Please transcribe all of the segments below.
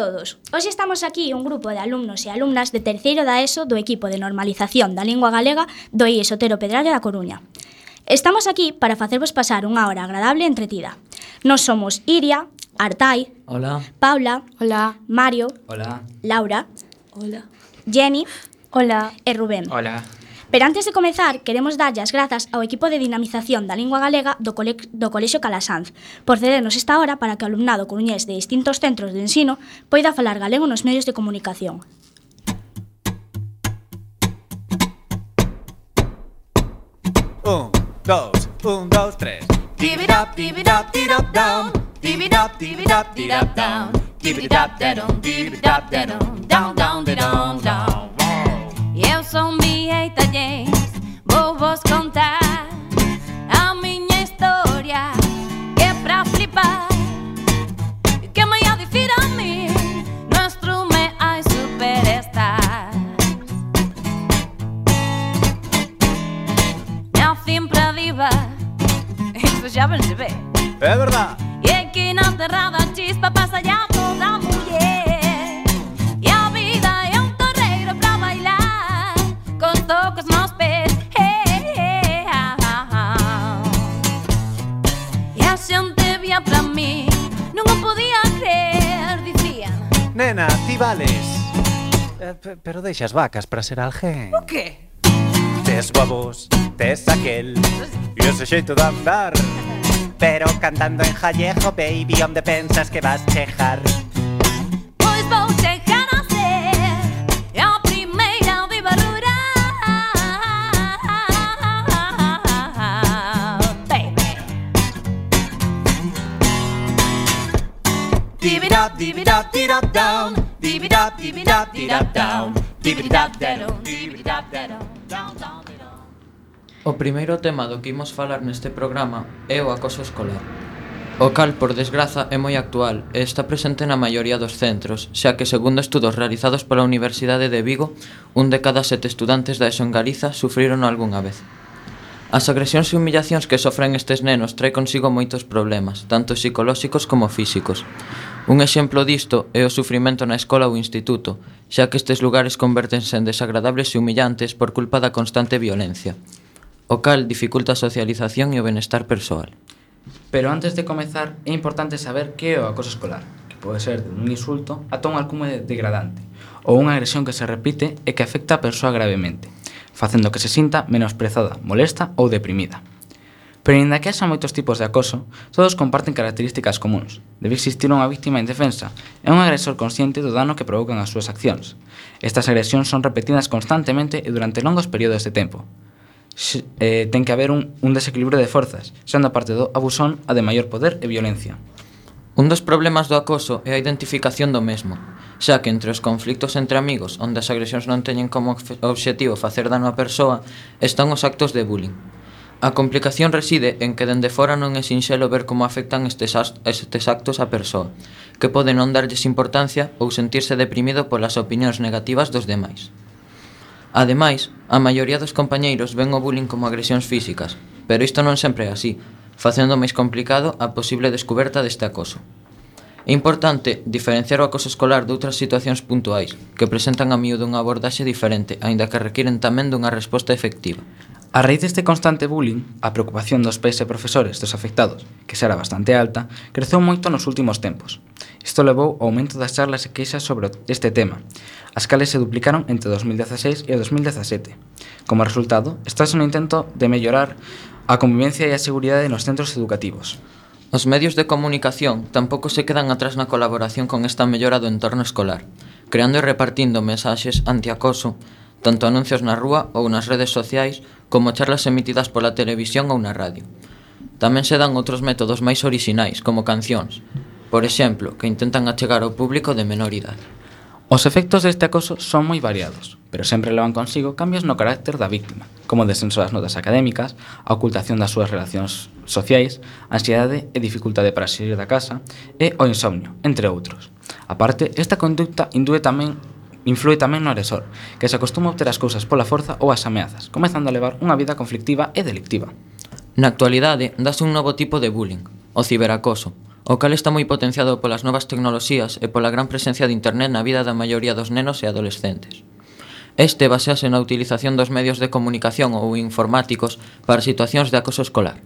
todos. Hoxe estamos aquí un grupo de alumnos e alumnas de terceiro da ESO do equipo de normalización da lingua galega do IE Sotero Pedraria da Coruña. Estamos aquí para facervos pasar unha hora agradable e entretida. Nos somos Iria, Artai, Hola. Paula, Hola. Mario, Hola. Laura, Hola. Jenny, Hola. e Rubén. Hola. Pero antes de comezar, queremos darlle as grazas ao equipo de dinamización da lingua galega do, cole, do Colexio Calasanz por cedernos esta hora para que o alumnado coruñés de distintos centros de ensino poida falar galego nos medios de comunicación. Un, dos, un, dos, tres. Give it up, give it up, give it up, down. Give it up, give it up, give it up, down. Give it up, da-dum, give it up, da-dum, down, down, da-dum, down son Vieita James Vou vos contar a miña historia Que é pra flipar Que me ia dicir a mim Nuestro me superestar. Superstar Minha simpra diva Iso xa ben se ve É verdade E aquí na terrada chispa pasa já tocos nos pés. Hey, ah, ah, ah. E a xente vía para mí, non o podía creer, dicían. Nena, ti vales. Eh, pero deixas vacas para ser alguén. O que? Tes babos, tes aquel, e ese xeito de andar. Pero cantando en jallejo, baby, onde pensas que vas chejar? dab, deeby dab, dee dab down, deeby dab, deeby dab, dee dab down, deeby dab down, deeby dab down, down down. O primeiro tema do que imos falar neste programa é o acoso escolar. O cal, por desgraza, é moi actual e está presente na maioría dos centros, xa que, segundo estudos realizados pola Universidade de Vigo, un de cada sete estudantes da ESO en Galiza sufriron algunha vez. As agresións e humillacións que sofren estes nenos trae consigo moitos problemas, tanto psicolóxicos como físicos. Un exemplo disto é o sufrimento na escola ou instituto, xa que estes lugares convertense en desagradables e humillantes por culpa da constante violencia, o cal dificulta a socialización e o benestar persoal. Pero antes de comezar, é importante saber que é o acoso escolar, que pode ser de un insulto ata un alcume degradante, ou unha agresión que se repite e que afecta a persoa gravemente facendo que se sinta menosprezada, molesta ou deprimida. Pero inda que haxa moitos tipos de acoso, todos comparten características comuns. Debe existir unha víctima indefensa e un agresor consciente do dano que provocan as súas accións. Estas agresións son repetidas constantemente e durante longos períodos de tempo. X eh, ten que haber un, un desequilibrio de forzas, sendo a parte do abusón a de maior poder e violencia. Un dos problemas do acoso é a identificación do mesmo xa que entre os conflictos entre amigos, onde as agresións non teñen como obxectivo facer dano á persoa, están os actos de bullying. A complicación reside en que dende fora non é sinxelo ver como afectan estes, estes actos á persoa, que pode non darlles importancia ou sentirse deprimido polas opinións negativas dos demais. Ademais, a maioría dos compañeiros ven o bullying como agresións físicas, pero isto non sempre é así, facendo máis complicado a posible descuberta deste acoso. É importante diferenciar o acoso escolar de outras situacións puntuais, que presentan a miúdo unha abordaxe diferente, aínda que requiren tamén dunha resposta efectiva. A raíz deste constante bullying, a preocupación dos pais e profesores dos afectados, que será bastante alta, creceu moito nos últimos tempos. Isto levou ao aumento das charlas e queixas sobre este tema, as cales se duplicaron entre 2016 e 2017. Como resultado, está un intento de mellorar a convivencia e a seguridade nos centros educativos, Os medios de comunicación tampouco se quedan atrás na colaboración con esta mellora do entorno escolar, creando e repartindo mensaxes antiacoso, tanto anuncios na rúa ou nas redes sociais, como charlas emitidas pola televisión ou na radio. Tamén se dan outros métodos máis orixinais, como cancións, por exemplo, que intentan achegar ao público de menor idade. Os efectos deste acoso son moi variados, pero sempre levan consigo cambios no carácter da víctima, como o descenso das notas académicas, a ocultación das súas relacións sociais, a ansiedade e dificultade para sair da casa e o insomnio, entre outros. A parte, esta conducta indúe tamén influe tamén no agresor, que se acostuma a obter as cousas pola forza ou as ameazas, comezando a levar unha vida conflictiva e delictiva. Na actualidade, dase un novo tipo de bullying, o ciberacoso, o cal está moi potenciado polas novas tecnoloxías e pola gran presencia de internet na vida da maioría dos nenos e adolescentes. Este basease na utilización dos medios de comunicación ou informáticos para situacións de acoso escolar.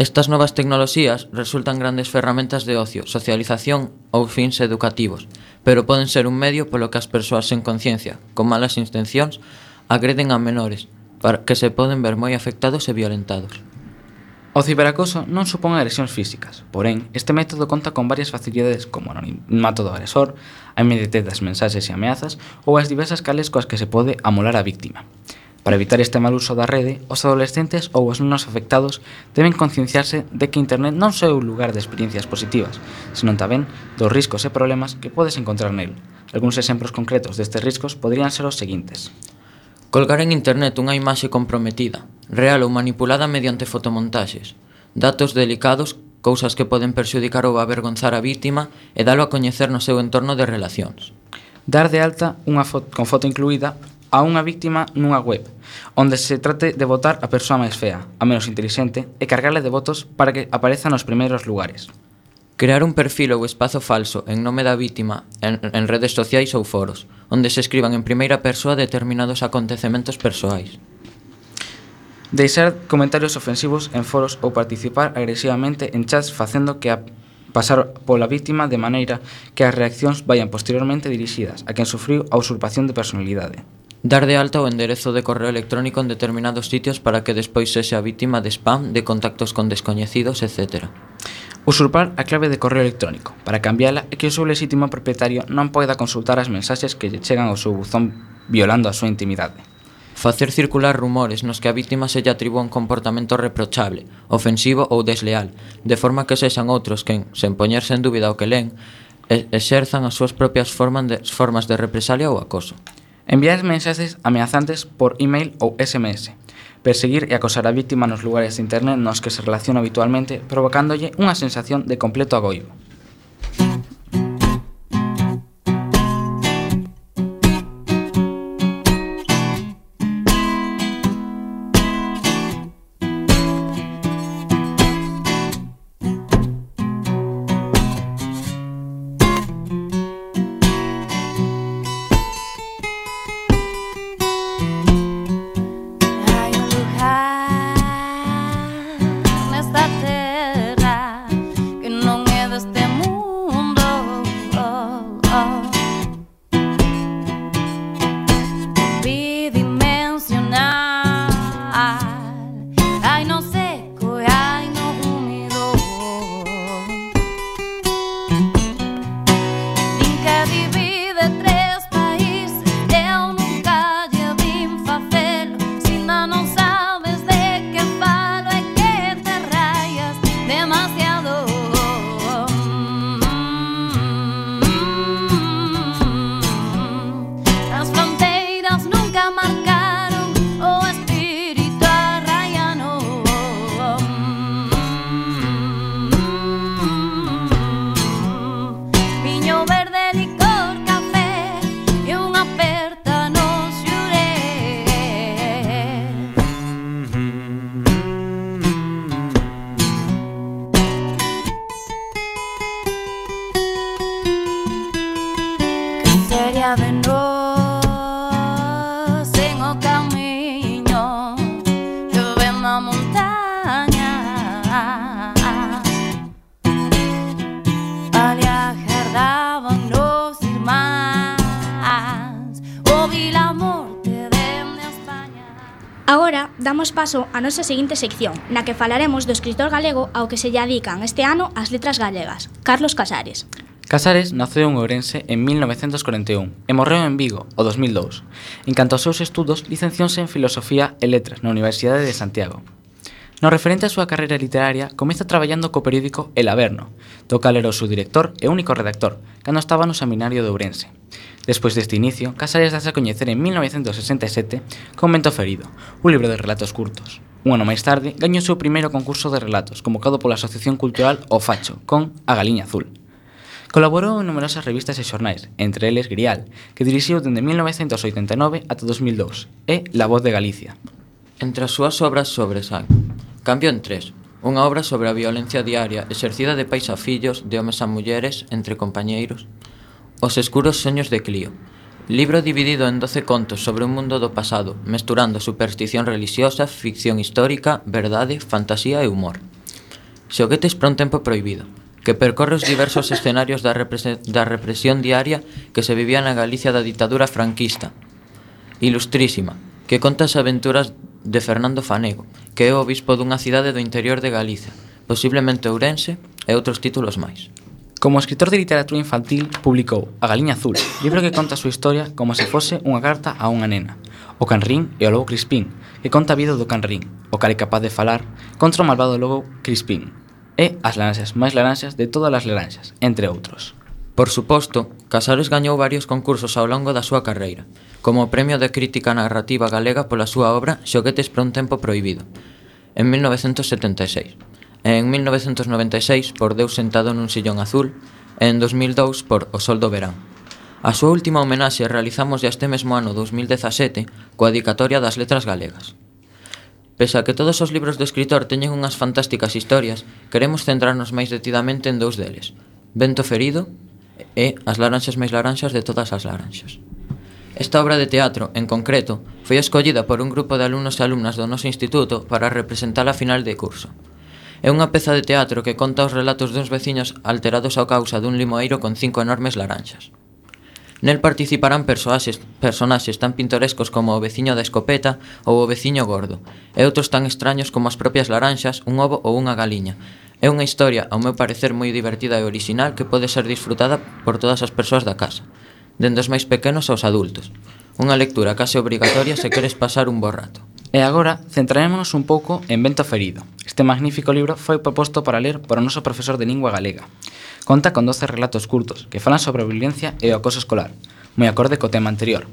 Estas novas tecnoloxías resultan grandes ferramentas de ocio, socialización ou fins educativos, pero poden ser un medio polo que as persoas sen conciencia, con malas intencións, agreden a menores, para que se poden ver moi afectados e violentados. O ciberacoso non supón agresións físicas, porén, este método conta con varias facilidades como anonimato do agresor, a inmediatez das mensaxes e ameazas ou as diversas cales coas que se pode amolar a víctima. Para evitar este mal uso da rede, os adolescentes ou os nenos afectados deben concienciarse de que Internet non só é un lugar de experiencias positivas, senón tamén dos riscos e problemas que podes encontrar nel. Algúns exemplos concretos destes riscos poderían ser os seguintes. Colgar en internet unha imaxe comprometida, real ou manipulada mediante fotomontaxes, datos delicados, cousas que poden perxudicar ou avergonzar a vítima e dalo a coñecer no seu entorno de relacións. Dar de alta unha foto con foto incluída a unha víctima nunha web, onde se trate de votar a persoa máis fea, a menos inteligente, e cargarle de votos para que apareza nos primeiros lugares. Crear un perfil ou espazo falso en nome da vítima en, en redes sociais ou foros, onde se escriban en primeira persoa determinados acontecementos persoais. Deixar comentarios ofensivos en foros ou participar agresivamente en chats facendo que a pasar pola vítima de maneira que as reaccións vayan posteriormente dirixidas a quen sufriu a usurpación de personalidade. Dar de alta o enderezo de correo electrónico en determinados sitios para que despois sexa vítima de spam, de contactos con descoñecidos, etcétera. Usurpar a clave de correo electrónico para cambiala e que o seu lexítimo propietario non poida consultar as mensaxes que lle chegan ao seu buzón violando a súa intimidade. Facer circular rumores nos que a vítima se lle atribúa un comportamento reprochable, ofensivo ou desleal, de forma que sexan outros quen, sen poñerse en dúbida o que len, exerzan as súas propias formas de, formas de represalia ou acoso. Enviar mensaxes ameazantes por email ou SMS, perseguir e acosar a víctima nos lugares de internet nos que se relaciona habitualmente, provocándolle unha sensación de completo agoivo. damos paso á nosa seguinte sección, na que falaremos do escritor galego ao que se lle adican este ano as letras galegas, Carlos Casares. Casares naceu en Ourense en 1941 e morreu en Vigo o 2002. En canto aos seus estudos, licenciouse en Filosofía e Letras na Universidade de Santiago. No referente á súa carreira literaria, comeza traballando co periódico El Averno, do cal era o seu director e único redactor, cando estaba no seminario de Ourense. Despois deste inicio, Casares dase a coñecer en 1967 con Vento Ferido, un libro de relatos curtos. Un ano máis tarde, gañou o seu primeiro concurso de relatos, convocado pola Asociación Cultural O Facho, con A Galiña Azul. Colaborou en numerosas revistas e xornais, entre eles Grial, que dirixiu dende 1989 ata 2002, e La Voz de Galicia. Entre as súas obras sobresaen Cambio en tres, unha obra sobre a violencia diaria exercida de pais a fillos, de homes a mulleres, entre compañeiros, Os escuros soños de Clio. Libro dividido en 12 contos sobre un mundo do pasado, mesturando superstición relixiosa, ficción histórica, verdade, fantasía e humor. Xoguetes para un tempo prohibido, que percorre os diversos escenarios da, da represión diaria que se vivía na Galicia da ditadura franquista. Ilustrísima, que conta as aventuras de Fernando Fanego, que é o obispo dunha cidade do interior de Galicia, posiblemente Ourense e outros títulos máis. Como escritor de literatura infantil, publicou A Galiña Azul, libro que conta a súa historia como se fose unha carta a unha nena. O canrín e o lobo Crispín, que conta a vida do canrín, o cal é capaz de falar contra o malvado lobo Crispín, e As laranxas máis laranxas de todas as laranxas, entre outros. Por suposto, Casares gañou varios concursos ao longo da súa carreira, como o Premio de Crítica Narrativa Galega pola súa obra Xoguetes para un tempo prohibido, en 1976 e en 1996 por Deus sentado nun sillón azul e en 2002 por O sol do verán. A súa última homenaxe realizamos este mesmo ano 2017 coa dedicatoria das letras galegas. Pese a que todos os libros do escritor teñen unhas fantásticas historias, queremos centrarnos máis detidamente en dous deles, Vento ferido e As laranxas máis laranxas de todas as laranxas. Esta obra de teatro, en concreto, foi escollida por un grupo de alumnos e alumnas do noso instituto para representar a final de curso. É unha peza de teatro que conta os relatos duns veciños alterados ao causa dun limoeiro con cinco enormes laranxas. Nel participarán persoaxes, personaxes tan pintorescos como o veciño da escopeta ou o veciño gordo, e outros tan extraños como as propias laranxas, un ovo ou unha galiña. É unha historia, ao meu parecer, moi divertida e original que pode ser disfrutada por todas as persoas da casa, dende os máis pequenos aos adultos. Unha lectura case obrigatoria se queres pasar un bo rato. E agora centrarémonos un pouco en Vento Ferido. Este magnífico libro foi proposto para ler por o noso profesor de lingua galega. Conta con 12 relatos curtos que falan sobre a violencia e o acoso escolar, moi acorde co tema anterior.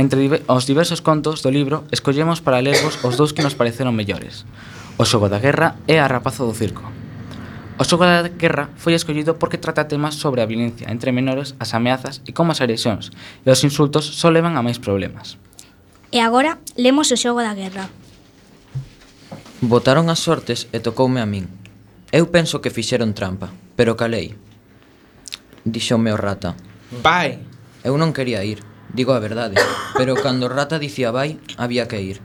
Entre os diversos contos do libro, escollemos para lervos os dous que nos pareceron mellores. O xogo da guerra e a rapazo do circo. O xogo da guerra foi escollido porque trata temas sobre a violencia entre menores, as ameazas e como as agresións, e os insultos só levan a máis problemas. E agora lemos o xogo da guerra. Votaron as sortes e tocoume a min. Eu penso que fixeron trampa, pero calei. Dixome o rata. Vai! Eu non quería ir, digo a verdade, pero cando o rata dicía vai, había que ir.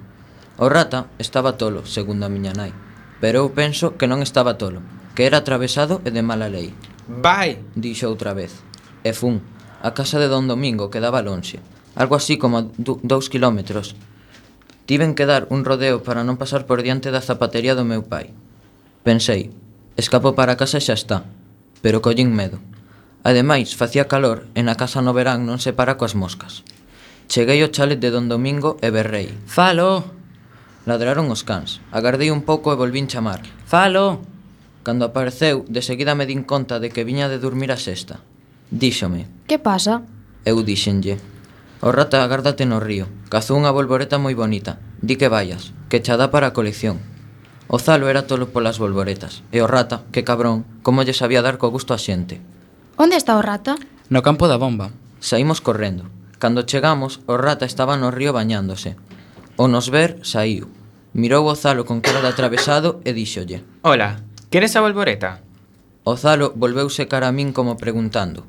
O rata estaba tolo, segundo a miña nai, pero eu penso que non estaba tolo, que era atravesado e de mala lei. Vai! Dixo outra vez. E fun, a casa de Don Domingo quedaba lonxe, algo así como dous kilómetros. Tiven que dar un rodeo para non pasar por diante da zapatería do meu pai. Pensei, escapo para casa e xa está, pero collín medo. Ademais, facía calor e na casa no verán non se para coas moscas. Cheguei ao chalet de Don Domingo e berrei. Falo! Ladraron os cans. Agardei un pouco e volvín chamar. Falo! Cando apareceu, de seguida me din conta de que viña de dormir a sexta. Díxome. Que pasa? Eu díxenlle. O rata agárdate no río. Cazou unha bolboreta moi bonita. Di que vayas, que cha dá para a colección. O Zalo era tolo polas bolboretas. E o rata, que cabrón, como lle sabía dar co gusto a xente. Onde está o rata? No campo da bomba. Saímos correndo. Cando chegamos, o rata estaba no río bañándose. O nos ver, saíu. Mirou o Zalo con cara de atravesado e díxolle. Ola, queres a bolboreta? O Zalo volveuse cara a min como preguntando.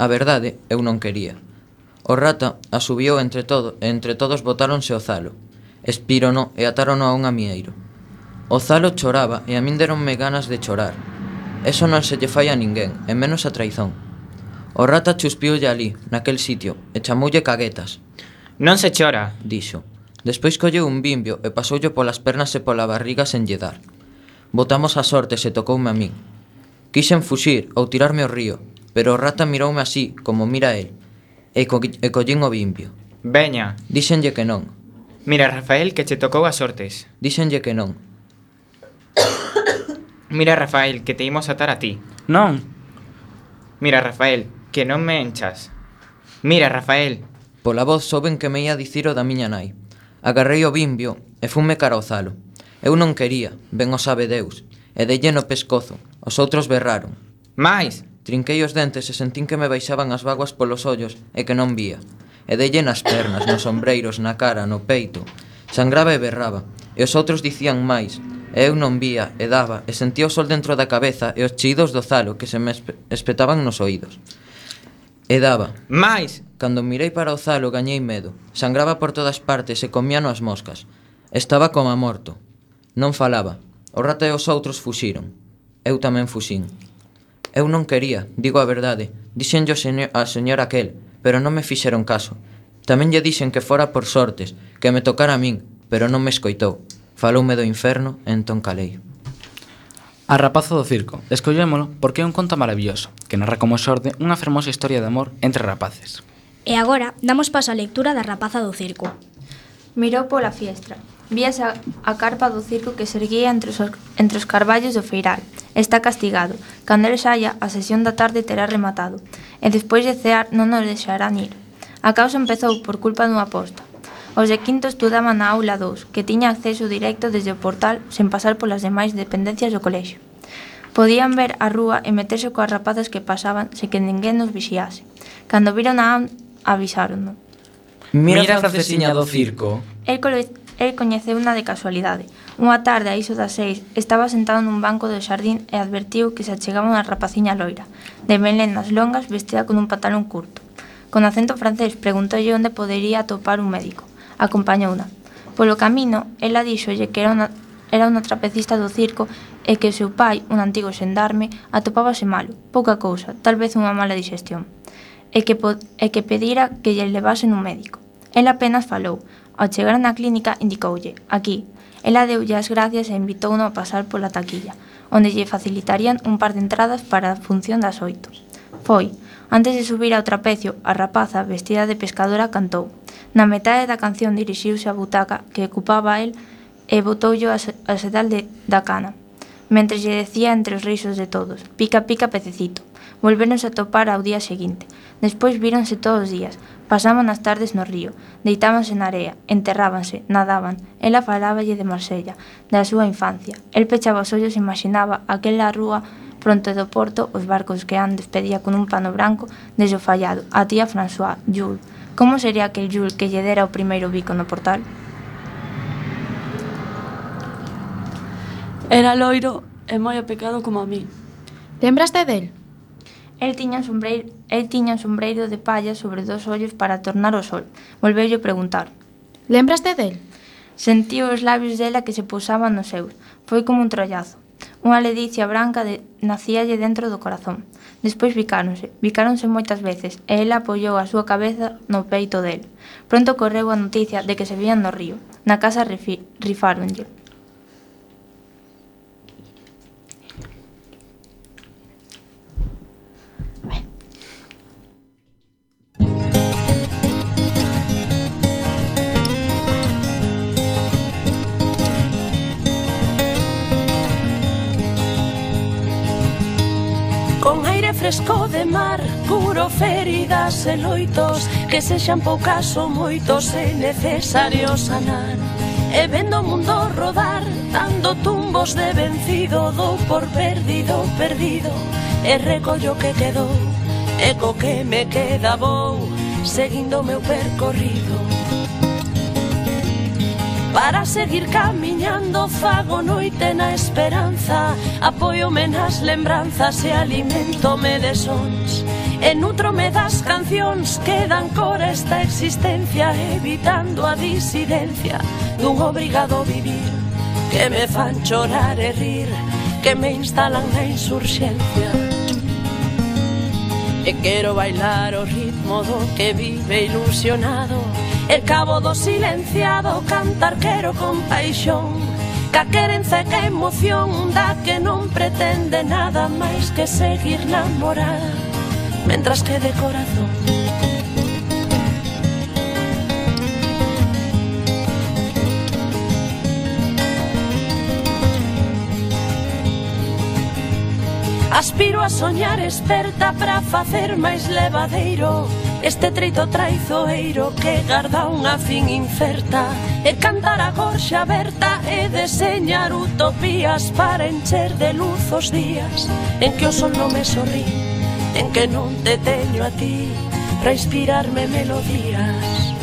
A verdade, eu non quería O rata asubiou entre todo e entre todos botáronse o zalo. Espírono e atárono a un amieiro. O zalo choraba e a min deronme ganas de chorar. Eso non se lle fai a ninguén, e menos a traizón. O rata chuspiulle ali, naquel sitio, e chamoulle caguetas. Non se chora, dixo. Despois colleu un bimbio e pasoulle polas pernas e pola barriga sen lle dar. Botamos a sorte e se tocoume a min. Quixen fuxir ou tirarme ao río, pero o rata miroume así, como mira el, e, co e collín o vimpio. Veña. Díxenlle que non. Mira, Rafael, que che tocou as sortes. Díxenlle que non. Mira, Rafael, que te imos atar a ti. Non. Mira, Rafael, que non me enchas. Mira, Rafael. Pola voz soben que me ia dicir o da miña nai. Agarrei o bimbio e fume cara ao zalo. Eu non quería, ben o sabe Deus, e delle no pescozo. Os outros berraron. Mais, Trinquei os dentes e sentín que me baixaban as vaguas polos ollos e que non vía. E delle nas pernas, nos ombreiros, na cara, no peito. Sangraba e berraba, e os outros dicían máis. E eu non vía, e daba, e sentía o sol dentro da cabeza e os chidos do zalo que se me espetaban nos oídos. E daba. Máis! Cando mirei para o zalo gañei medo. Sangraba por todas partes e comíano as moscas. Estaba como morto. Non falaba. O rato e os outros fuxiron. Eu tamén fuxín. Eu non quería, digo a verdade. Dixenlle a señora aquel, pero non me fixeron caso. Tamén lle dixen que fora por sortes, que me tocara a min, pero non me escoitou. Faloume do inferno e entón calei. A rapazo do circo, escollémolo porque é un conto maravilloso, que narra como xorde unha fermosa historia de amor entre rapaces. E agora damos paso á lectura da rapaza do circo. Mirou pola fiestra, Víase a, a carpa do circo que se erguía entre os, entre os carballos do feiral. Está castigado. Cando ele saia, a sesión da tarde terá rematado. E despois de cear non nos deixarán ir. A causa empezou por culpa dunha aposta. Os de quinto estudaban na aula 2, que tiña acceso directo desde o portal sen pasar polas demais dependencias do colexio. Podían ver a rúa e meterse coas rapazas que pasaban se que ninguén nos vixiase. Cando viron a avisárono. Mira, Mira a fraseciña do circo. El, cole El unha de casualidade. Unha tarde, a iso das seis, estaba sentado nun banco do xardín e advertiu que se achegaba unha rapaciña loira, de melenas longas vestida con un pantalón curto. Con acento francés, preguntoulle onde podería atopar un médico. Acompañouna. Polo camino, ela díxolle que era unha, era unha trapecista do circo e que o seu pai, un antigo xendarme, atopábase malo, pouca cousa, tal vez unha mala digestión, e que, e que pedira que lle levasen un médico. Ela apenas falou, Ao chegar na clínica indicoulle: "Aquí". Ela deulle as gracias e invitouno a pasar pola taquilla, onde lle facilitarían un par de entradas para a función das oito. Foi. Antes de subir ao trapecio, a rapaza, vestida de pescadora, cantou. Na metade da canción dirixiuse á butaca que ocupaba el e botoulle a sedal de, da cana. Mentre lle decía entre os risos de todos, pica, pica, pececito. Volvéronse a topar ao día seguinte. Despois víronse todos os días, Pasaban as tardes no río, deitábanse na area, enterrábanse, nadaban. Ela faláballe de Marsella, da súa infancia. El pechaba os ollos e imaginaba aquela rúa pronto do porto os barcos que han despedía con un pano branco desde o fallado, a tía François, Jules. Como sería aquel Jules que lle dera o primeiro bico no portal? Era loiro e moi apecado como a mí. Lembraste del? El tiña, un sombreiro, el tiña un sombreiro de palla sobre dos ollos para tornar o sol. Volveulle preguntar. Lembraste del? Sentiu os labios dela que se pousaban nos seus. Foi como un trollazo. Unha ledicia branca de... nacíalle dentro do corazón. Despois bicáronse, bicáronse moitas veces, e ela apoiou a súa cabeza no peito del. Pronto correu a noticia de que se vían no río. Na casa rifáronlle. fresco de mar Curo feridas e loitos Que sexan poucas ou moitos É necesario sanar. E vendo o mundo rodar Dando tumbos de vencido Dou por perdido, perdido. E recollo que quedou E co que me queda vou Seguindo meu percorrido. Para seguir camiñando fago noite na esperanza. Apoiome nas lembranzas e alimentome de sons. E nutrome das cancións que dan cor a esta existencia Evitando a disidencia dun obrigado vivir. Que me fan chorar e rir Que me instalan na insurxencia. E quero bailar o ritmo do que vive ilusionado. E cabo do silenciado cantar quero con paixón. Ca querenza e ca emoción da que non pretende nada máis que seguir na Mentras que de corazón. Aspiro a soñar experta para facer máis levadeiro. Este treito traizoeiro que garda unha fin inferta E cantar a gorxa aberta e deseñar utopías Para encher de luz os días en que o sol non me sorrí En que non te teño a ti para inspirarme melodías.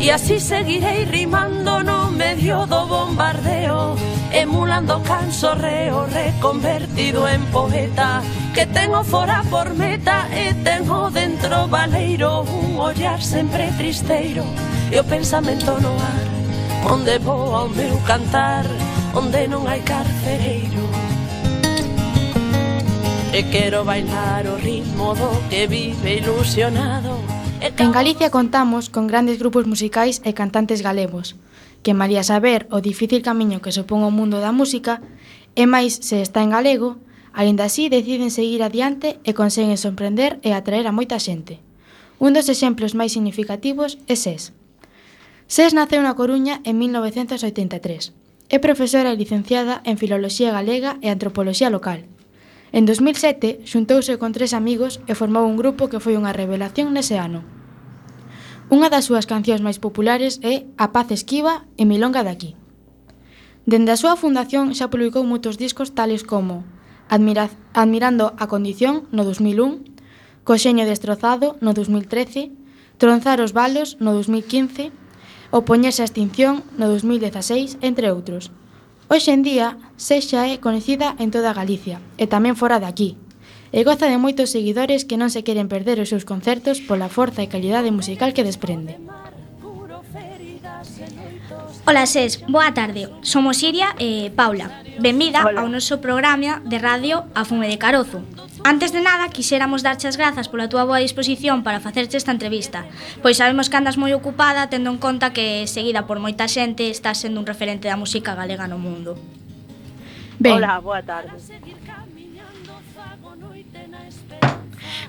E así seguirei rimando no medio do bombardeo Emulando canso reo reconvertido en poeta Que tengo fora por meta tengo dentro valeiro un ollar sempre tristeiro. E o pensamento no ar Onde vou ao meu cantar Onde non hai carcereiro. E quero bailar o ritmo do que vive ilusionado. En Galicia contamos con grandes grupos musicais e cantantes galegos, que maría saber o difícil camiño que supón o mundo da música, e máis se está en galego, Aínda así, deciden seguir adiante e conseguen sorprender e atraer a moita xente. Un dos exemplos máis significativos é SES. SES naceu na Coruña en 1983. É profesora e licenciada en Filoloxía Galega e Antropoloxía Local. En 2007, xuntouse con tres amigos e formou un grupo que foi unha revelación nese ano. Unha das súas cancións máis populares é A Paz Esquiva e Milonga de Aquí. Dende a súa fundación xa publicou moitos discos tales como admira, admirando a condición no 2001, Coxeño destrozado no 2013, Tronzar os balos no 2015, o Poñerse a extinción no 2016, entre outros. Hoxe en día, Sexa é coñecida en toda Galicia e tamén fora de aquí, e goza de moitos seguidores que non se queren perder os seus concertos pola forza e calidade musical que desprende. Ola Ses, boa tarde. Somos Siria e Paula. Benvida Hola. ao noso programa de radio A Fume de Carozo. Antes de nada, quixéramos darche as grazas pola túa boa disposición para facerche esta entrevista, pois sabemos que andas moi ocupada tendo en conta que, seguida por moita xente, estás sendo un referente da música galega no mundo. Ben. Hola, boa tarde.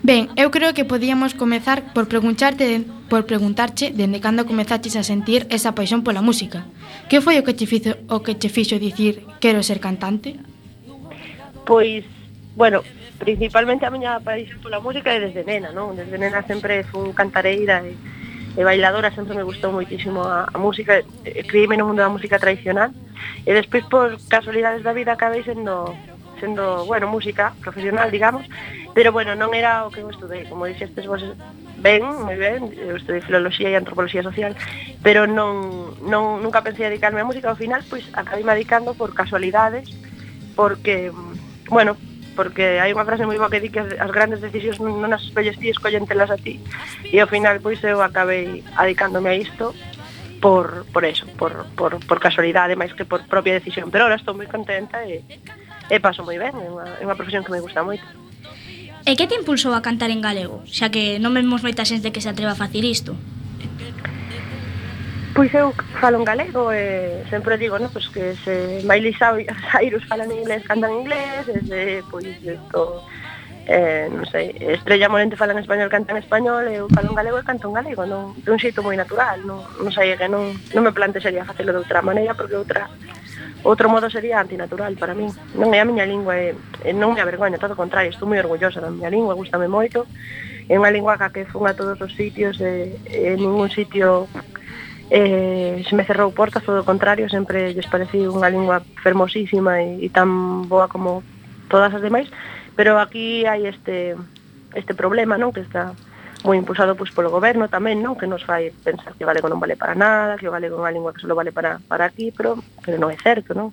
Ben, eu creo que podíamos comezar por preguntarte por preguntarche dende cando comezaches a sentir esa paixón pola música. Que foi o que che fixo, o que che fixo dicir quero ser cantante? Pois, bueno, principalmente a miña paixón pola música é desde nena, non? Desde nena sempre fun cantareira e, e bailadora, sempre me gustou moitísimo a, a música, eh, e, e, criíme no mundo da música tradicional e despois por casualidades da vida acabei sendo facendo, bueno, música profesional, digamos, pero bueno, non era o que eu estudei, como dixestes vos ben, moi ben, eu estudei filoloxía e antropoloxía social, pero non, non nunca pensei dedicarme a música, ao final pois acabei me dedicando por casualidades, porque bueno, porque hai unha frase moi boa que di que as, as grandes decisións non, non as escolles ti, escollentelas a ti. E ao final pois eu acabei adicándome a isto por por eso, por por por casualidade máis que por propia decisión, pero ahora estou moi contenta e e paso moi ben, é unha, é unha profesión que me gusta moito. E que te impulsou a cantar en galego? Xa que non vemos moita xente que se atreva a facer isto. Pois eu falo en galego e sempre digo, no, pois que se Miley Cyrus fala en inglés, canta en inglés, e se, pois isto eh, non sei, Estrella Morente fala en español, canta en español, eu falo en galego e canto en galego, non, de un xeito moi natural, non, non sei que non, non me plantexaría facelo de outra maneira, porque outra Outro modo sería antinatural para mí. Non é a miña lingua, e non me avergoña, todo o contrario, estou moi orgullosa da miña lingua, gustame moito. É unha lingua ca que fun a todos os sitios, e, en ningún sitio eh, se me cerrou portas, todo o contrario, sempre lles pareci unha lingua fermosísima e, e tan boa como todas as demais, pero aquí hai este este problema, non, que está moi impulsado pois, polo goberno tamén, non? que nos fai pensar que o galego non vale para nada, que o galego é unha lingua que só vale para, para aquí, pero, pero non é certo, non?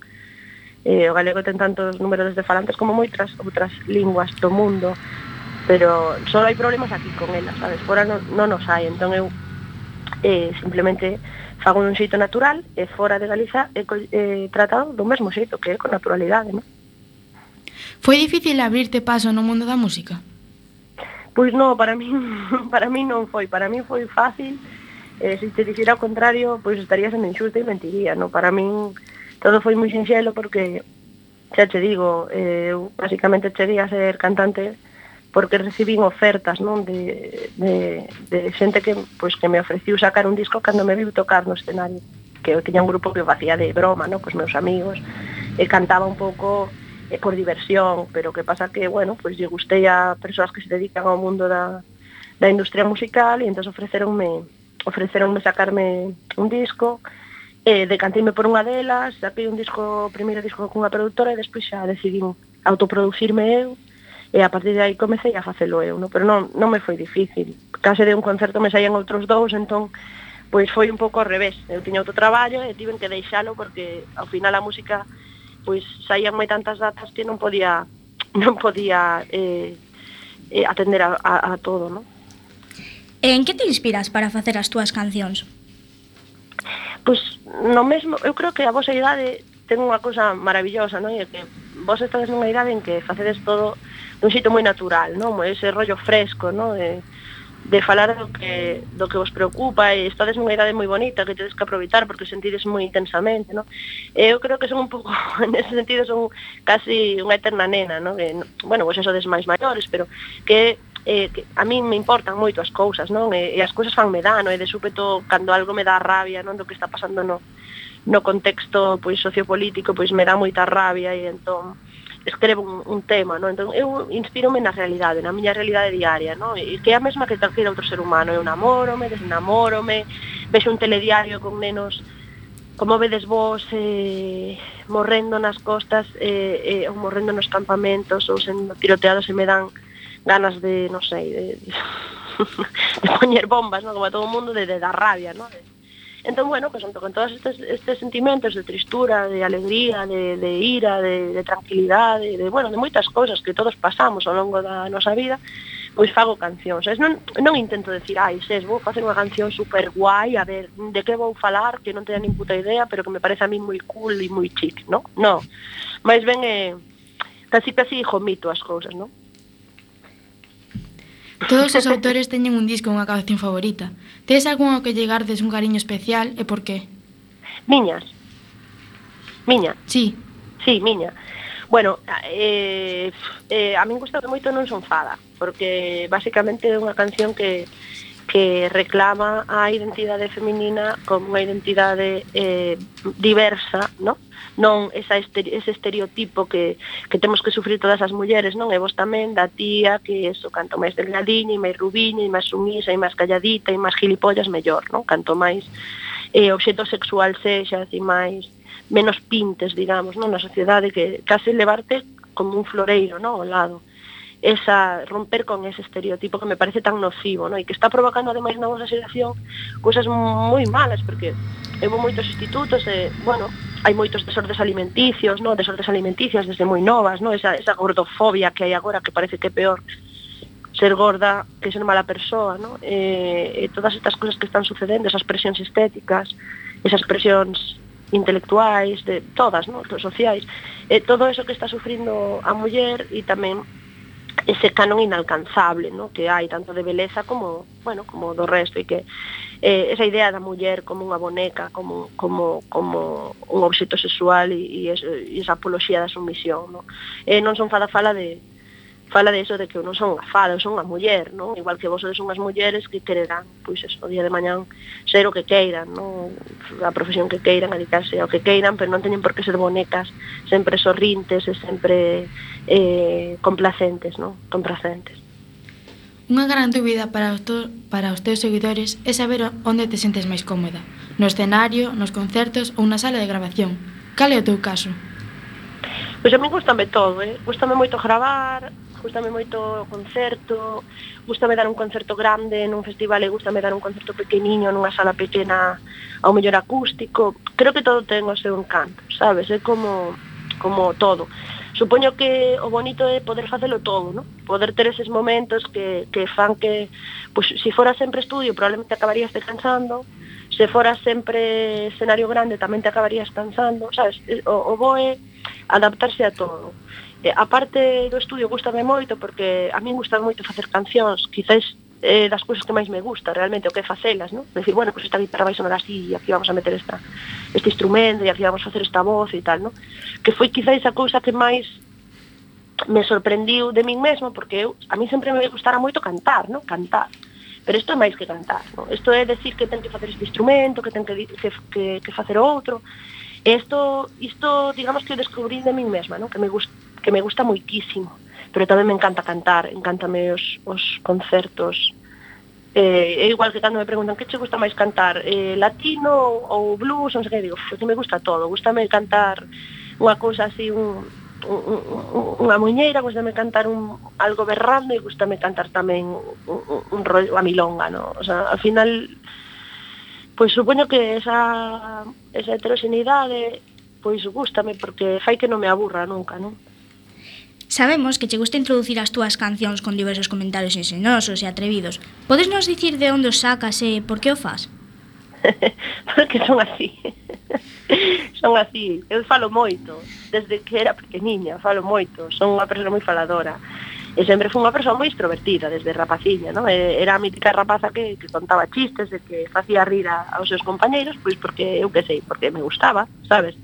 Eh, o galego ten tantos números de falantes como moitas outras linguas do mundo, pero só hai problemas aquí con ela, sabes? Fora non, non os hai, entón eu eh, simplemente fago un xeito natural e fora de Galiza é eh, tratado do mesmo xeito, que é con naturalidade, non? Foi difícil abrirte paso no mundo da música? Pois non, para mí, para mí non foi, para mí foi fácil, eh, se te dixera o contrario, pois estaría sendo injusta e mentiría, non? Para min todo foi moi sinxelo porque, xa te digo, eh, eu basicamente cheguei a ser cantante porque recibín ofertas, non? De, de, de xente que, pois, que me ofreciu sacar un disco cando me viu tocar no escenario que eu tiña un grupo que facía de broma, non? Cos meus amigos, e cantaba un pouco eh, por diversión, pero que pasa que, bueno, pois pues, lle gustei a persoas que se dedican ao mundo da, da industria musical e entón ofreceronme ofreceronme sacarme un disco eh, decanteime por unha delas, saquei un disco, o primeiro disco cunha productora e despois xa decidín autoproducirme eu e a partir de aí comecei a facelo eu, no? pero non, non me foi difícil. Case de un concerto me saían outros dous, entón pois foi un pouco ao revés. Eu tiña outro traballo e tiven que deixalo porque ao final a música pois saían moi tantas datas que non podía non podía eh, eh, atender a, a, a todo, non? En que te inspiras para facer as túas cancións? Pois no mesmo, eu creo que a vosa idade ten unha cousa maravillosa, non? E que vos estades nunha idade en que facedes todo dun xito moi natural, non? Ese rollo fresco, non? De, de falar do que, do que vos preocupa e estades nunha idade moi bonita que tedes que aproveitar porque sentides moi intensamente no? eu creo que son un pouco en ese sentido son casi unha eterna nena no? Que, bueno, vos sodes máis maiores pero que eh, que a min me importan moito as cousas, non? E, e as cousas fanme dano, e de súpeto cando algo me dá rabia, non, do que está pasando no no contexto pois sociopolítico, pois me dá moita rabia e entón escrevo un, un tema, non? Entón, eu inspirome na realidade, na miña realidade diaria, non? E que é a mesma que calquera outro ser humano. Eu namórome, desnamórome, vexo un telediario con nenos como vedes vos eh, morrendo nas costas eh, eh, ou morrendo nos campamentos ou sendo tiroteados e me dan ganas de, non sei, de, de, de poñer bombas, non? como a todo o mundo, de, de dar rabia, non? De, Entón, bueno, pues, con todos estes, estes sentimentos de tristura, de alegría, de, de ira, de, de tranquilidade, de, bueno, de moitas cousas que todos pasamos ao longo da nosa vida, pois fago cancións. Es non, non intento decir, ai, ses, vou facer unha canción super guai, a ver, de que vou falar, que non teña nin puta idea, pero que me parece a mí moi cool e moi chic, non? Non. Mais ben, eh, casi casi jomito as cousas, non? Todos os autores teñen un disco unha canción favorita. Tes ao que llegardes un cariño especial e por qué? Miñas. Miña. Sí. Sí, miña. Bueno, eh, eh, a min gusta moito Non son fada, porque basicamente é unha canción que que reclama a identidade feminina como unha identidade eh, diversa, ¿no? non esa estere, ese estereotipo que, que temos que sufrir todas as mulleres, non? E vos tamén da tía que eso, canto máis delgadiña e máis rubiña e máis sumisa e máis calladita e máis gilipollas, mellor, non? Canto máis eh, obxeto sexual sexa, e máis menos pintes, digamos, non? Na sociedade que case levarte como un floreiro, non? Ao lado esa romper con ese estereotipo que me parece tan nocivo, ¿no? E que está provocando ademais na nosa xeración cousas moi malas, porque eu vou moitos institutos e, bueno, hai moitos desordes alimenticios, no? desordes alimenticias desde moi novas, no? esa, esa gordofobia que hai agora que parece que é peor ser gorda que ser mala persoa, no? eh, e todas estas cousas que están sucedendo, esas presións estéticas, esas presións intelectuais, de todas, no? sociais, e todo eso que está sufrindo a muller e tamén ese canon inalcanzable no? que hai tanto de beleza como, bueno, como do resto e que eh, esa idea da muller como unha boneca, como, como, como un obxeto sexual e, e, e esa apoloxía da sumisión. No? Eh, non son fada fala de, fala de eso de que eu non son unha fada, eu son a muller, non? Igual que vosotros son as mulleres que quererán, pois eso, o día de mañán ser o que queiran, non? A profesión que queiran, dedicarse ao que queiran, pero non teñen por que ser bonecas, sempre sorrintes e sempre eh, complacentes, non? Complacentes. Unha gran dúbida para os, to, para os teus seguidores é saber onde te sentes máis cómoda, no escenario, nos concertos ou na sala de grabación. Cal é o teu caso? Pois a mí gustame todo, eh? gustame moito gravar, gustame moito o concerto, gustame dar un concerto grande nun festival e gustame dar un concerto pequeniño nunha sala pequena ao mellor acústico. Creo que todo ten o seu encanto, sabes? É como como todo. Supoño que o bonito é poder facelo todo, ¿no? Poder ter eses momentos que, que fan que, pues, si fora sempre estudio, probablemente acabarías te cansando, se fora sempre escenario grande, tamén te acabarías cansando, sabes? O, o bo é adaptarse a todo. Eh, a parte do estudio gustame moito porque a min gusta moito facer cancións, quizáis eh, das cousas que máis me gusta realmente, o que é facelas, non? Decir, bueno, pues esta guitarra vai sonar así, e aquí vamos a meter esta, este instrumento, e aquí vamos a facer esta voz e tal, non? Que foi quizáis a cousa que máis me sorprendiu de min mesmo, porque eu, a mí sempre me gustara moito cantar, non? Cantar. Pero isto é máis que cantar, non? Isto é decir que ten que facer este instrumento, que ten que, que, que, que facer outro, Esto, isto, isto digamos que descubrí de min mesma, non? Que me, gust, que me gusta moitísimo, pero tamén me encanta cantar, encántame os, os concertos. Eh, é igual que cando me preguntan que che gusta máis cantar, eh, latino ou blues, non sei que, digo, que me gusta todo, gustame cantar unha cousa así, un, unha muñeira, gustame cantar un algo berrando e gustame cantar tamén un, un, un rollo a milonga, no? O sea, al final pois supoño que esa, esa heteroxenidade pois gustame porque fai que non me aburra nunca, non? Sabemos que che gusta introducir as túas cancións con diversos comentarios ensinosos e atrevidos. Podes nos dicir de onde os sacas e por que o fas? porque son así. son así. Eu falo moito. Desde que era pequeniña, falo moito. Son unha persona moi faladora e sempre foi unha persoa moi extrovertida desde rapaciña, non? Era a mítica rapaza que, que contaba chistes, de que facía rir a, aos seus compañeiros, pois porque eu que sei, porque me gustaba, sabes?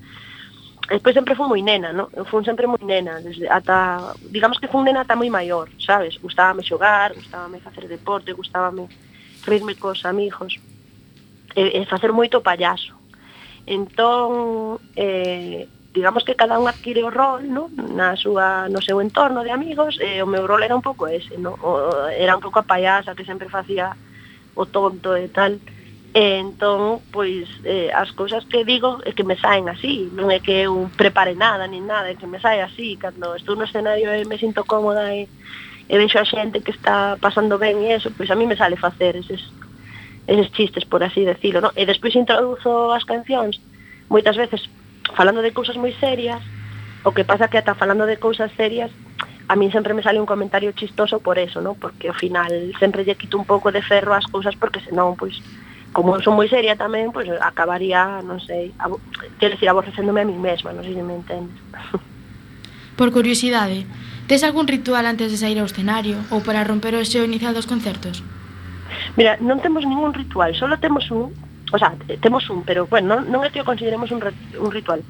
E despois sempre fui moi nena, non? Eu fui sempre moi nena, desde ata, digamos que fui nena ata moi maior, sabes? Gustábame xogar, gustábame facer deporte, gustábame rirme cos amigos, e, e facer moito payaso. Entón, eh, digamos que cada un adquire o rol no? na súa, no seu entorno de amigos e o meu rol era un pouco ese no? o, era un pouco a payasa que sempre facía o tonto e tal e entón, pois eh, as cousas que digo é que me saen así non é que eu prepare nada nin nada é que me sae así cando estou no escenario e me sinto cómoda e, e vexo a xente que está pasando ben e eso pois a mí me sale facer eses, eses chistes por así decirlo no? e despois introduzo as cancións moitas veces falando de cousas moi serias, o que pasa que ata falando de cousas serias a min sempre me sale un comentario chistoso por eso, ¿no? Porque ao final sempre lle quito un pouco de ferro ás cousas porque senón, pois, como son moi seria tamén, pois acabaría, non sei, abo... quero decir, aborrecéndome a mí mesma, non sei se me entendes. Por curiosidade, tes algún ritual antes de sair ao escenario ou para romper o xeo inicial dos concertos? Mira, non temos ningún ritual, solo temos un o sea, temos un, pero bueno, non, non é que o consideremos un, un ritual,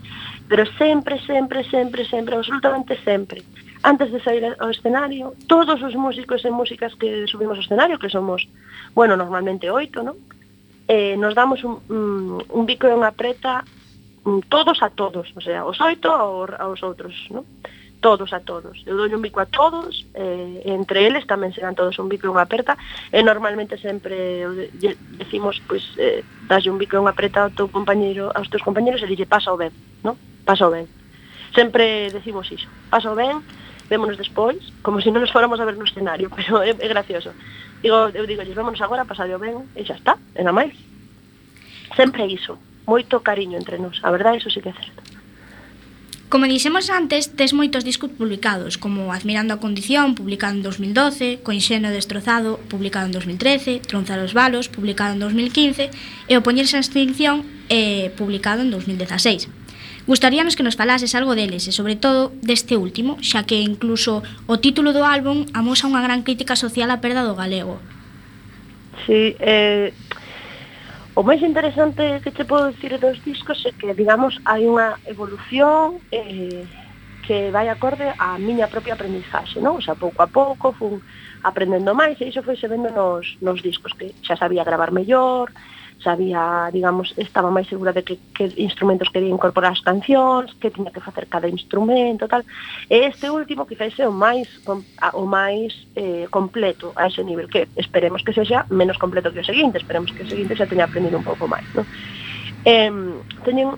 pero sempre, sempre, sempre, sempre, absolutamente sempre, antes de sair ao escenario, todos os músicos e músicas que subimos ao escenario, que somos, bueno, normalmente oito, non? Eh, nos damos un, un, un bico e unha preta mm, todos a todos, o sea, os oito aos, aos outros, non? todos a todos. Eu dou un bico a todos, eh, entre eles tamén serán todos un bico e unha aperta, e normalmente sempre decimos, pois, eh, das un bico e unha aperta ao teu compañeiro, aos teus compañeros e dille, pasa o ben, no? Pasa o ben. Sempre decimos iso, pasa o ben, vémonos despois, como se si non nos fóramos a ver no escenario, pero é, é gracioso. Digo, eu digo, vémonos agora, pasado o ben, e xa está, e nada máis. Sempre iso, moito cariño entre nós, a verdade, iso sí que é certo. Como dixemos antes, tes moitos discos publicados, como Admirando a Condición, publicado en 2012, Coinxeno Destrozado, publicado en 2013, Tronzar os Balos, publicado en 2015, e O Poñerse a Extinción, eh, publicado en 2016. Gustaríanos que nos falases algo deles e, sobre todo, deste último, xa que incluso o título do álbum amosa unha gran crítica social á perda do galego. Sí, eh, O máis interesante que che podo dicir dos discos é que, digamos, hai unha evolución eh, que vai acorde á miña propia aprendizaxe, non? O sea, pouco a pouco fun aprendendo máis e iso foi se vendo nos, nos discos, que xa sabía gravar mellor, sabía, digamos, estaba máis segura de que, que instrumentos quería incorporar as cancións, que tiña que facer cada instrumento, tal. E este último quizás é o máis o máis eh, completo a ese nivel, que esperemos que sexa menos completo que o seguinte, esperemos que o seguinte xa teña aprendido un pouco máis, non? Eh, teñen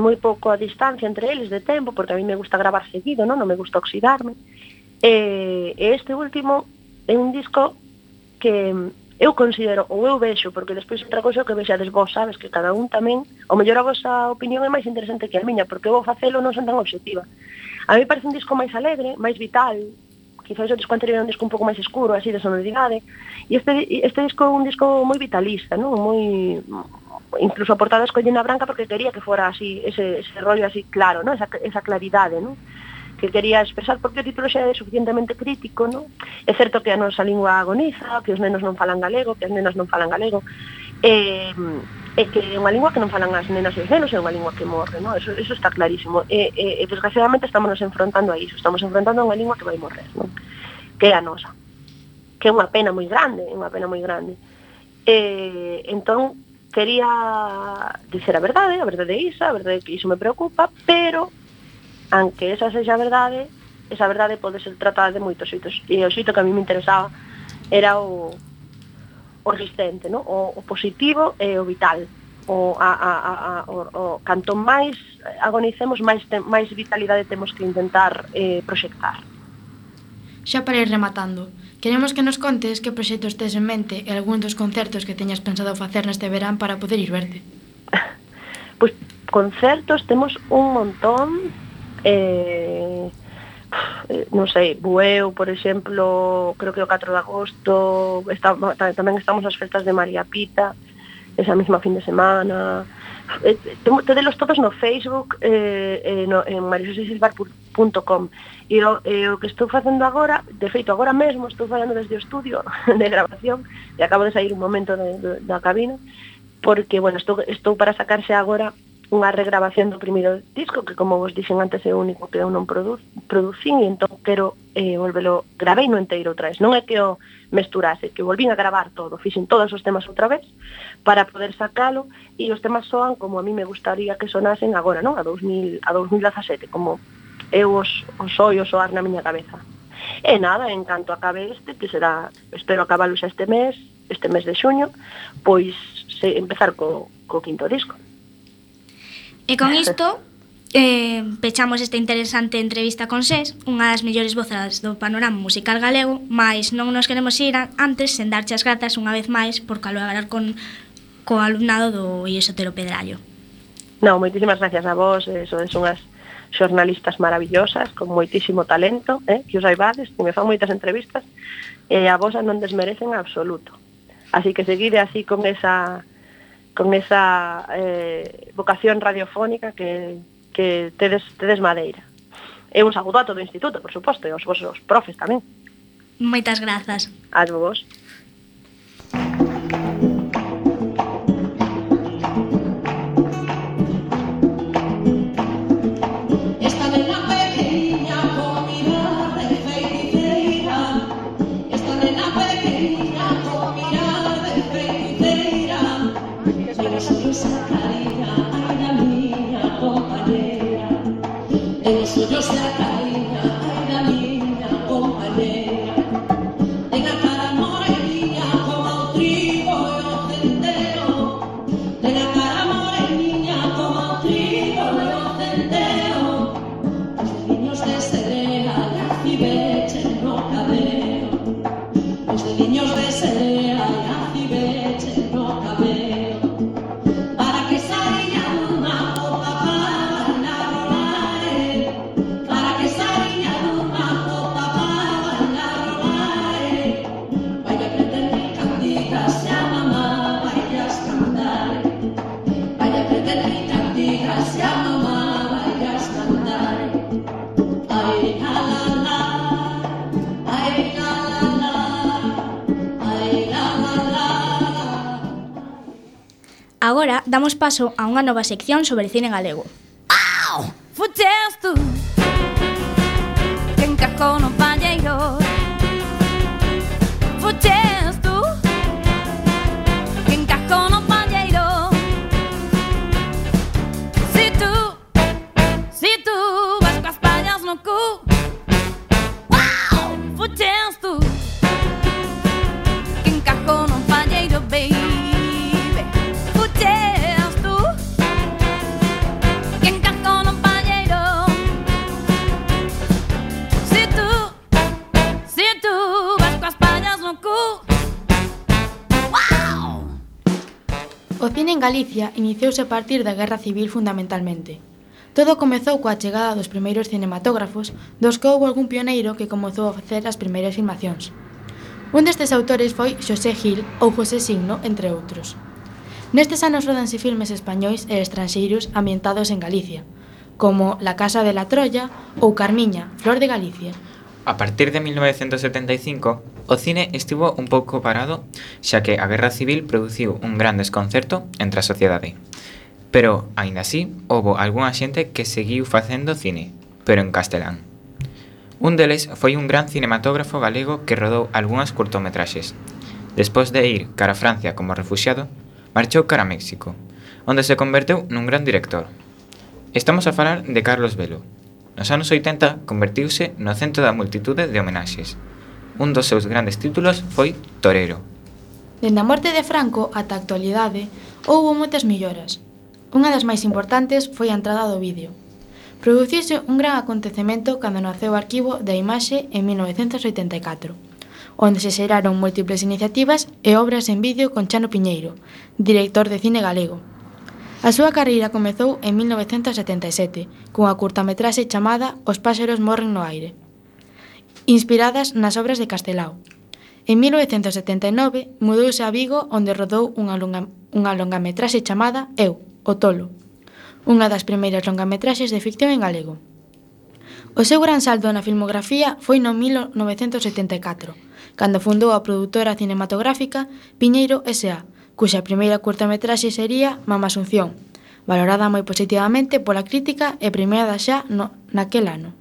moi pouco a distancia entre eles de tempo, porque a mí me gusta gravar seguido, non, non me gusta oxidarme. Eh, e eh, este último é un disco que eu considero, ou eu vexo, porque despois outra cosa que vexades vos, sabes, que cada un tamén, o mellor a vosa opinión é máis interesante que a miña, porque eu vou facelo non son tan objetiva. A mí parece un disco máis alegre, máis vital, quizás o disco anterior era un disco un pouco máis escuro, así, de sonoridade, e este, este disco é un disco moi vitalista, non? moi incluso a portada escollina branca porque quería que fora así, ese, ese rollo así claro, non? esa, esa claridade, non? que quería expresar, porque o título xa é suficientemente crítico, non? É certo que a nosa lingua agoniza, que os nenos non falan galego, que as nenas non falan galego, e, e que é unha lingua que non falan as nenas e os nenos, é unha lingua que morre, non? Eso, eso está clarísimo. E, e, e desgraciadamente estamos nos enfrontando a iso, estamos enfrontando a unha lingua que vai morrer, non? Que é a nosa. Que é unha pena moi grande, é unha pena moi grande. E, entón, quería dicer a verdade, a verdade é isa, a verdade é que iso me preocupa, pero aunque esa sexa verdade, esa verdade pode ser tratada de moitos xeitos. E o xeito que a mí me interesaba era o, o resistente, no? o, o positivo e o vital. O, a, a, a, a, o, o canto máis agonicemos, máis, te, máis vitalidade temos que intentar eh, proxectar. Xa para ir rematando, queremos que nos contes que proxectos tes en mente e algún dos concertos que teñas pensado facer neste verán para poder ir verte. pois pues, concertos temos un montón, eh, non sei, Bueu, por exemplo, creo que o 4 de agosto, está, tamén estamos as festas de María Pita, esa mesma fin de semana. Eh, tedelos todos no Facebook eh, eh, no, en marisosesilbar.com e o, eh, o que estou facendo agora de feito agora mesmo estou falando desde o estudio de grabación e acabo de sair un momento de, de, da cabina porque bueno, estou, estou para sacarse agora unha regrabación do primeiro disco que como vos dixen antes é o único que eu non produ producín e entón quero eh, volvelo gravei no inteiro outra vez. Non é que o mesturase que volvín a gravar todo fixen todos os temas outra vez para poder sacalo e os temas soan como a mí me gustaría que sonasen agora non? A 2000 a 2017 como eu os, os oi o soar na miña cabeza. E nada, en canto acabe este, que será, espero acabalo xa este mes, este mes de xuño, pois se, empezar co, co quinto disco. E con isto eh, pechamos esta interesante entrevista con Sés, unha das mellores vozas do panorama musical galego, mas non nos queremos ir antes sen darche as grazas unha vez máis por colaborar con co alumnado do Iesotero Pedrallo. Non, moitísimas gracias a vos, eh, es unhas xornalistas maravillosas, con moitísimo talento, eh, que os aibades, que me fan moitas entrevistas, e eh, a vos non desmerecen absoluto. Así que seguide así con esa con esa eh, vocación radiofónica que, que tedes, tedes Madeira. E un saúdo a todo o instituto, por suposto, e aos vosos profes tamén. Moitas grazas. A vos. Agora damos paso a unha nova sección sobre cine galego. ¡Au! Fuches tú Que encajou no palleiro Fuches en Galicia iniciouse a partir da Guerra Civil fundamentalmente. Todo comezou coa chegada dos primeiros cinematógrafos, dos que houve algún pioneiro que comezou a facer as primeiras filmacións. Un destes autores foi Xosé Gil ou José Signo, entre outros. Nestes anos rodanse filmes españois e estranxeiros ambientados en Galicia, como La Casa de la Troya ou Carmiña, Flor de Galicia, A partir de 1975, o cine estivo un pouco parado, xa que a Guerra Civil produciu un gran desconcerto entre a sociedade. Pero, aínda así, houbo algunha xente que seguiu facendo cine, pero en castelán. Un deles foi un gran cinematógrafo galego que rodou algunhas curtometraxes. Despois de ir cara a Francia como refugiado, marchou cara a México, onde se converteu nun gran director. Estamos a falar de Carlos Velo, Nos anos 80 convertiuse no centro da multitude de homenaxes. Un dos seus grandes títulos foi Torero. Dende a morte de Franco ata a actualidade, houbo moitas melloras. Unha das máis importantes foi a entrada do vídeo. Produciuse un gran acontecemento cando naceu o arquivo da imaxe en 1984 onde se xeraron múltiples iniciativas e obras en vídeo con Chano Piñeiro, director de cine galego, A súa carreira comezou en 1977 cunha curtametraxe chamada Os páxaros morren no aire, inspiradas nas obras de Castelao. En 1979 mudouse a Vigo onde rodou unha, longa, unha longametraxe chamada Eu, o tolo, unha das primeiras longametraxes de ficción en galego. O seu gran saldo na filmografía foi no 1974, cando fundou a produtora cinematográfica Piñeiro S.A., cuxa primeira curtametraxe sería Mama Asunción, valorada moi positivamente pola crítica e premiada xa no, naquel ano.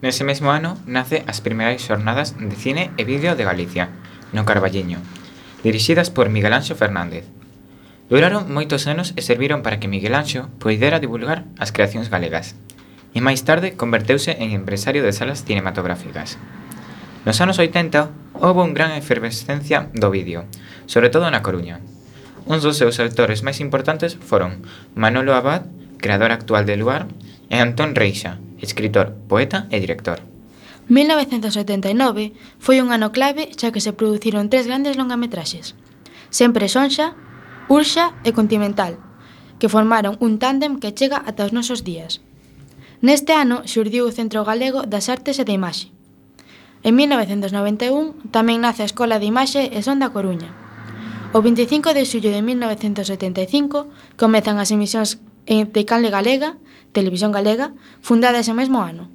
Nese mesmo ano nace as primeiras xornadas de cine e vídeo de Galicia, no Carballiño, dirixidas por Miguel Anxo Fernández. Duraron moitos anos e serviron para que Miguel Anxo poidera divulgar as creacións galegas, e máis tarde converteuse en empresario de salas cinematográficas. Nos anos 80 houve un gran efervescencia do vídeo, sobre todo na Coruña, Uns dos seus autores máis importantes foron Manolo Abad, creador actual de Luar, e Antón Reixa, escritor, poeta e director. 1979 foi un ano clave xa que se produciron tres grandes longametraxes. Sempre Sonxa, Urxa e Continental, que formaron un tándem que chega ata os nosos días. Neste ano xurdiu o Centro Galego das Artes e da Imaxe. En 1991 tamén nace a Escola de Imaxe e Son da Coruña. O 25 de xullo de 1975 comezan as emisións eh, de Canle Galega, Televisión Galega, fundada ese mesmo ano.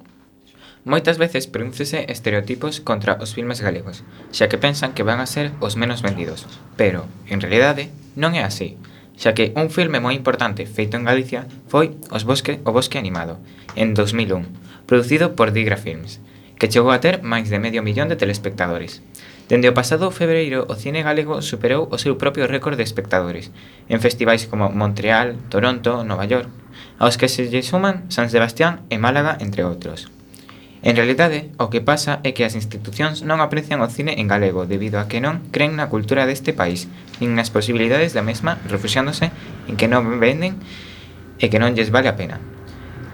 Moitas veces pronúncese estereotipos contra os filmes galegos, xa que pensan que van a ser os menos vendidos, pero, en realidade, non é así, xa que un filme moi importante feito en Galicia foi Os bosque, O bosque animado, en 2001, producido por Digra Films, que chegou a ter máis de medio millón de telespectadores. Dende o pasado febreiro, o cine galego superou o seu propio récord de espectadores, en festivais como Montreal, Toronto, Nova York, aos que se lle suman San Sebastián e Málaga, entre outros. En realidade, o que pasa é que as institucións non aprecian o cine en galego debido a que non creen na cultura deste país, nin nas posibilidades da mesma, refuxiándose en que non venden e que non lles vale a pena.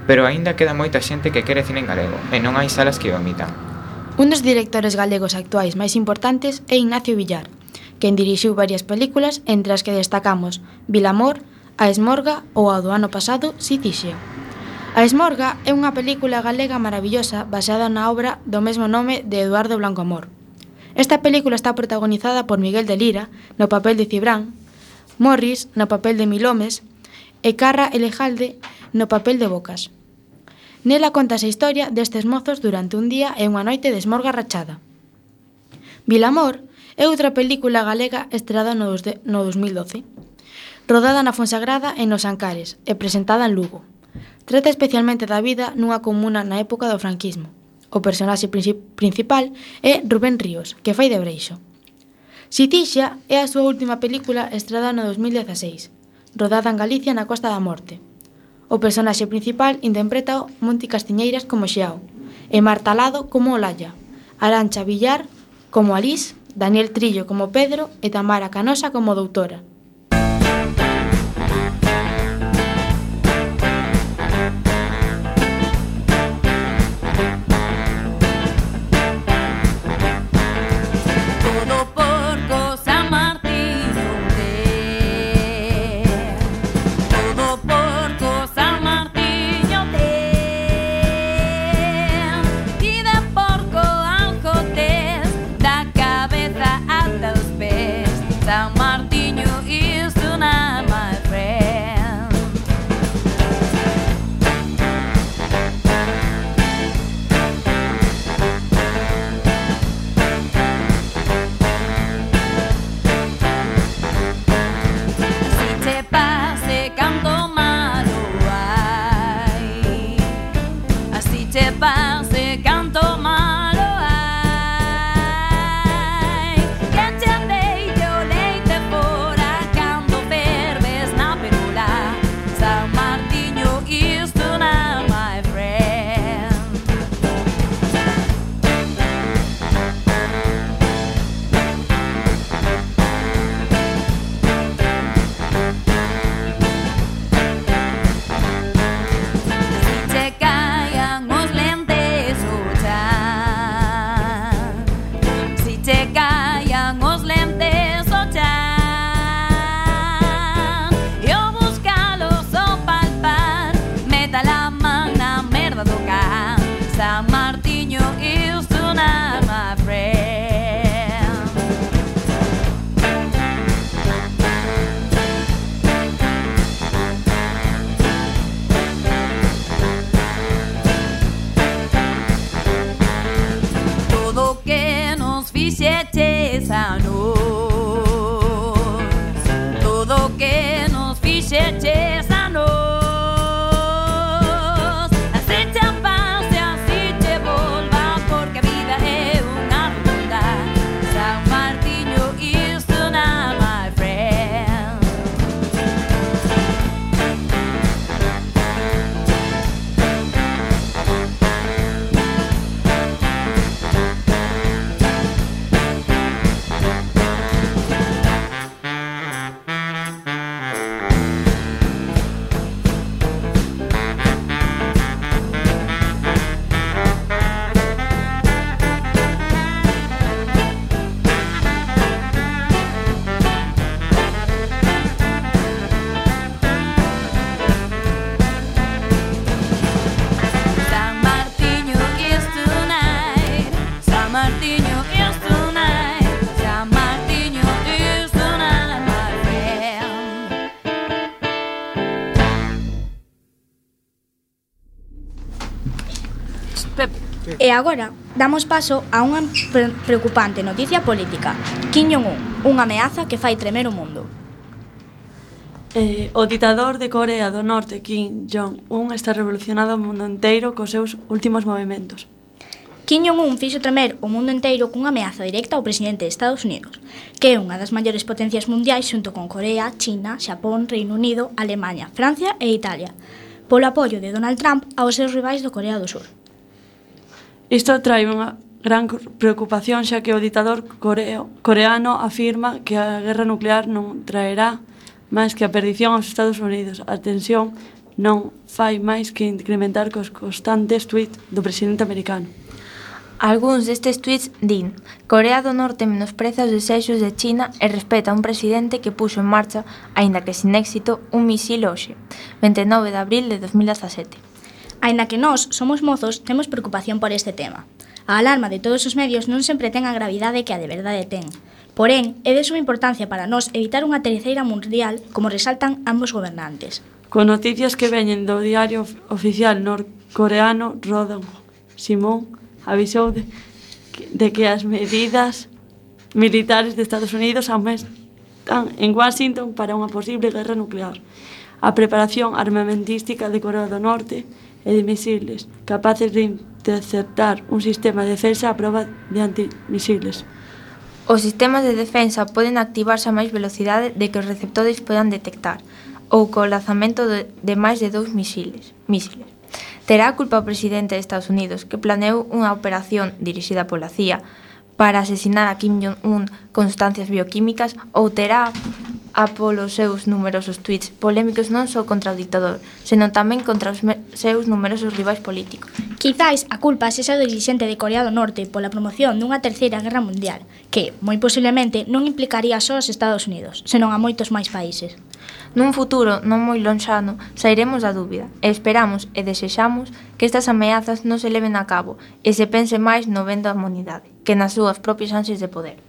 Pero aínda queda moita xente que quere cine en galego, e non hai salas que o emitan. Un dos directores galegos actuais máis importantes é Ignacio Villar, quen dirixiu varias películas entre as que destacamos Vilamor, A Esmorga ou a do ano pasado Sitixia. A Esmorga é unha película galega maravillosa baseada na obra do mesmo nome de Eduardo Blanco Amor. Esta película está protagonizada por Miguel de Lira, no papel de Cibrán, Morris, no papel de Milomes, e Carra Elejalde, no papel de Bocas. Nela contase a historia destes mozos durante un día e unha noite de esmorga rachada. Vilamor é outra película galega estreada no, de, no 2012. Rodada na Fonsagrada e nos Ancares e presentada en Lugo. Trata especialmente da vida nunha comuna na época do franquismo. O personaxe principal é Rubén Ríos, que fai de Breixo. Sitixa é a súa última película estreada no 2016, rodada en Galicia na Costa da Morte. O personaxe principal interprétao Monti Castiñeiras como Xiao e Marta Lado como Olalla, Arancha Villar como Alís, Daniel Trillo como Pedro e Tamara Canosa como Doutora. E agora, damos paso a unha preocupante noticia política. Kim Jong-un, unha ameaza que fai tremer o mundo. Eh, o ditador de Corea do Norte, Kim Jong-un, está revolucionado o mundo inteiro cos seus últimos movimentos. Kim Jong-un fixo tremer o mundo inteiro cunha ameaza directa ao presidente de Estados Unidos, que é unha das maiores potencias mundiais xunto con Corea, China, Xapón, Reino Unido, Alemanha, Francia e Italia, polo apoio de Donald Trump aos seus rivais do Corea do Sur. Isto trae unha gran preocupación xa que o ditador coreo, coreano afirma que a guerra nuclear non traerá máis que a perdición aos Estados Unidos. A tensión non fai máis que incrementar cos constantes tweets do presidente americano. Algúns destes tweets din Corea do Norte menospreza os desexos de China e respeta un presidente que puxo en marcha, aínda que sin éxito, un misil hoxe, 29 de abril de 2017. Aínda que nós somos mozos, temos preocupación por este tema. A alarma de todos os medios non sempre ten a gravidade que a de verdade ten. Porén, é de suma importancia para nós evitar unha terceira mundial, como resaltan ambos gobernantes. Con noticias que veñen do diario oficial norcoreano Rodon Simón avisou de, de que as medidas militares de Estados Unidos aumentan en Washington para unha posible guerra nuclear. A preparación armamentística de Corea do Norte edimisibles, capaces de interceptar un sistema de defensa a prova de antimisiles. Os sistemas de defensa poden activarse a máis velocidade de que os receptores podan detectar, ou co lanzamento de, de máis de dous misiles. misiles. Terá a culpa o presidente de Estados Unidos que planeou unha operación dirixida pola CIA para asesinar a Kim Jong-un con sustancias bioquímicas ou terá a polos seus numerosos tweets polémicos non só contra o dictador, senón tamén contra os seus numerosos rivais políticos. Quizáis a culpa sexa do dirigente de Corea do Norte pola promoción dunha terceira guerra mundial, que, moi posiblemente, non implicaría só os Estados Unidos, senón a moitos máis países. Nun futuro non moi lonxano sairemos da dúbida e esperamos e desexamos que estas ameazas non se leven a cabo e se pense máis no ben da humanidade que nas súas propias ansias de poder.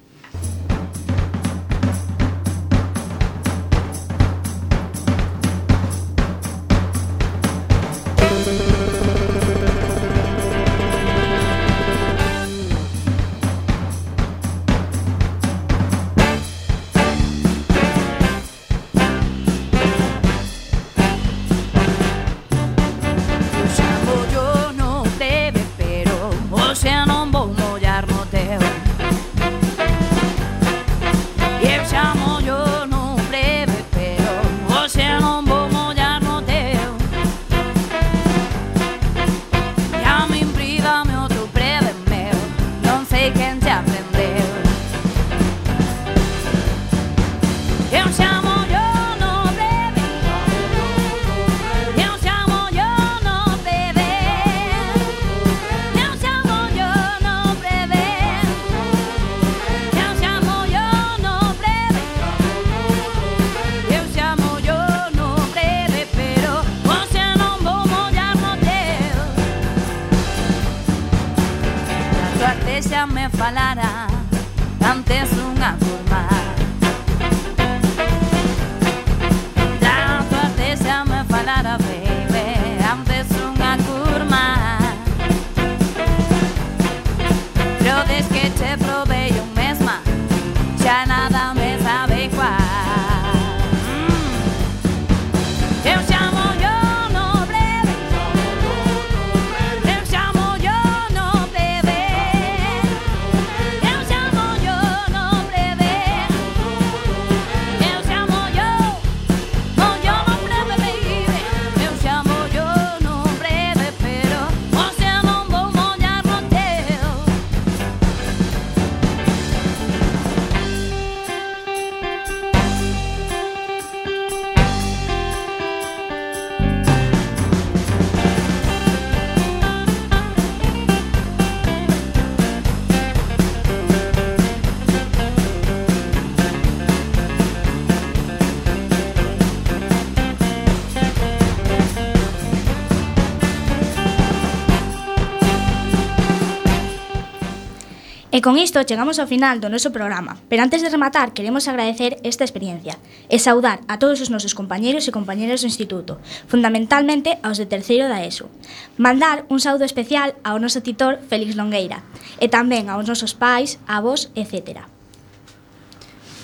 con isto chegamos ao final do noso programa, pero antes de rematar queremos agradecer esta experiencia e saudar a todos os nosos compañeros e compañeras do Instituto, fundamentalmente aos de terceiro da ESO. Mandar un saúdo especial ao noso titor Félix Longueira e tamén aos nosos pais, avós, etcétera.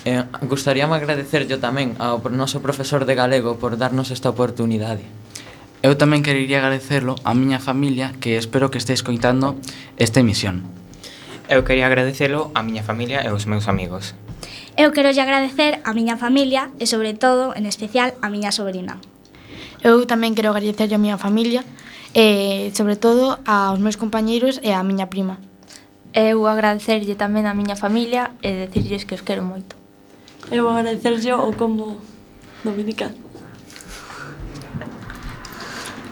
Eh, gustaríame agradecerlle tamén ao noso profesor de galego por darnos esta oportunidade. Eu tamén querería agradecerlo á miña familia que espero que este escoitando esta emisión. Eu quería agradecelo á miña familia e aos meus amigos. Eu quero agradecer a miña familia e, sobre todo, en especial, a miña sobrina. Eu tamén quero agradecer a miña familia e, sobre todo, aos meus compañeiros e á miña prima. Eu agradecerlle tamén á miña familia e decirlles que os quero moito. Eu agradecerlle o combo dominical.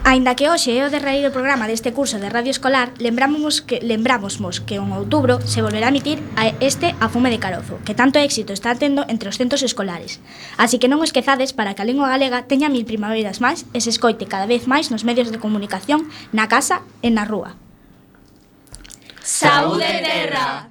Aínda que hoxe é o derradeiro programa deste curso de radio escolar, lembramos que lembramosmos que en outubro se volverá a emitir a este A fume de carozo, que tanto éxito está tendo entre os centros escolares. Así que non esquezades para que a lingua galega teña mil primaveras máis e se escoite cada vez máis nos medios de comunicación, na casa e na rúa. Saúde terra!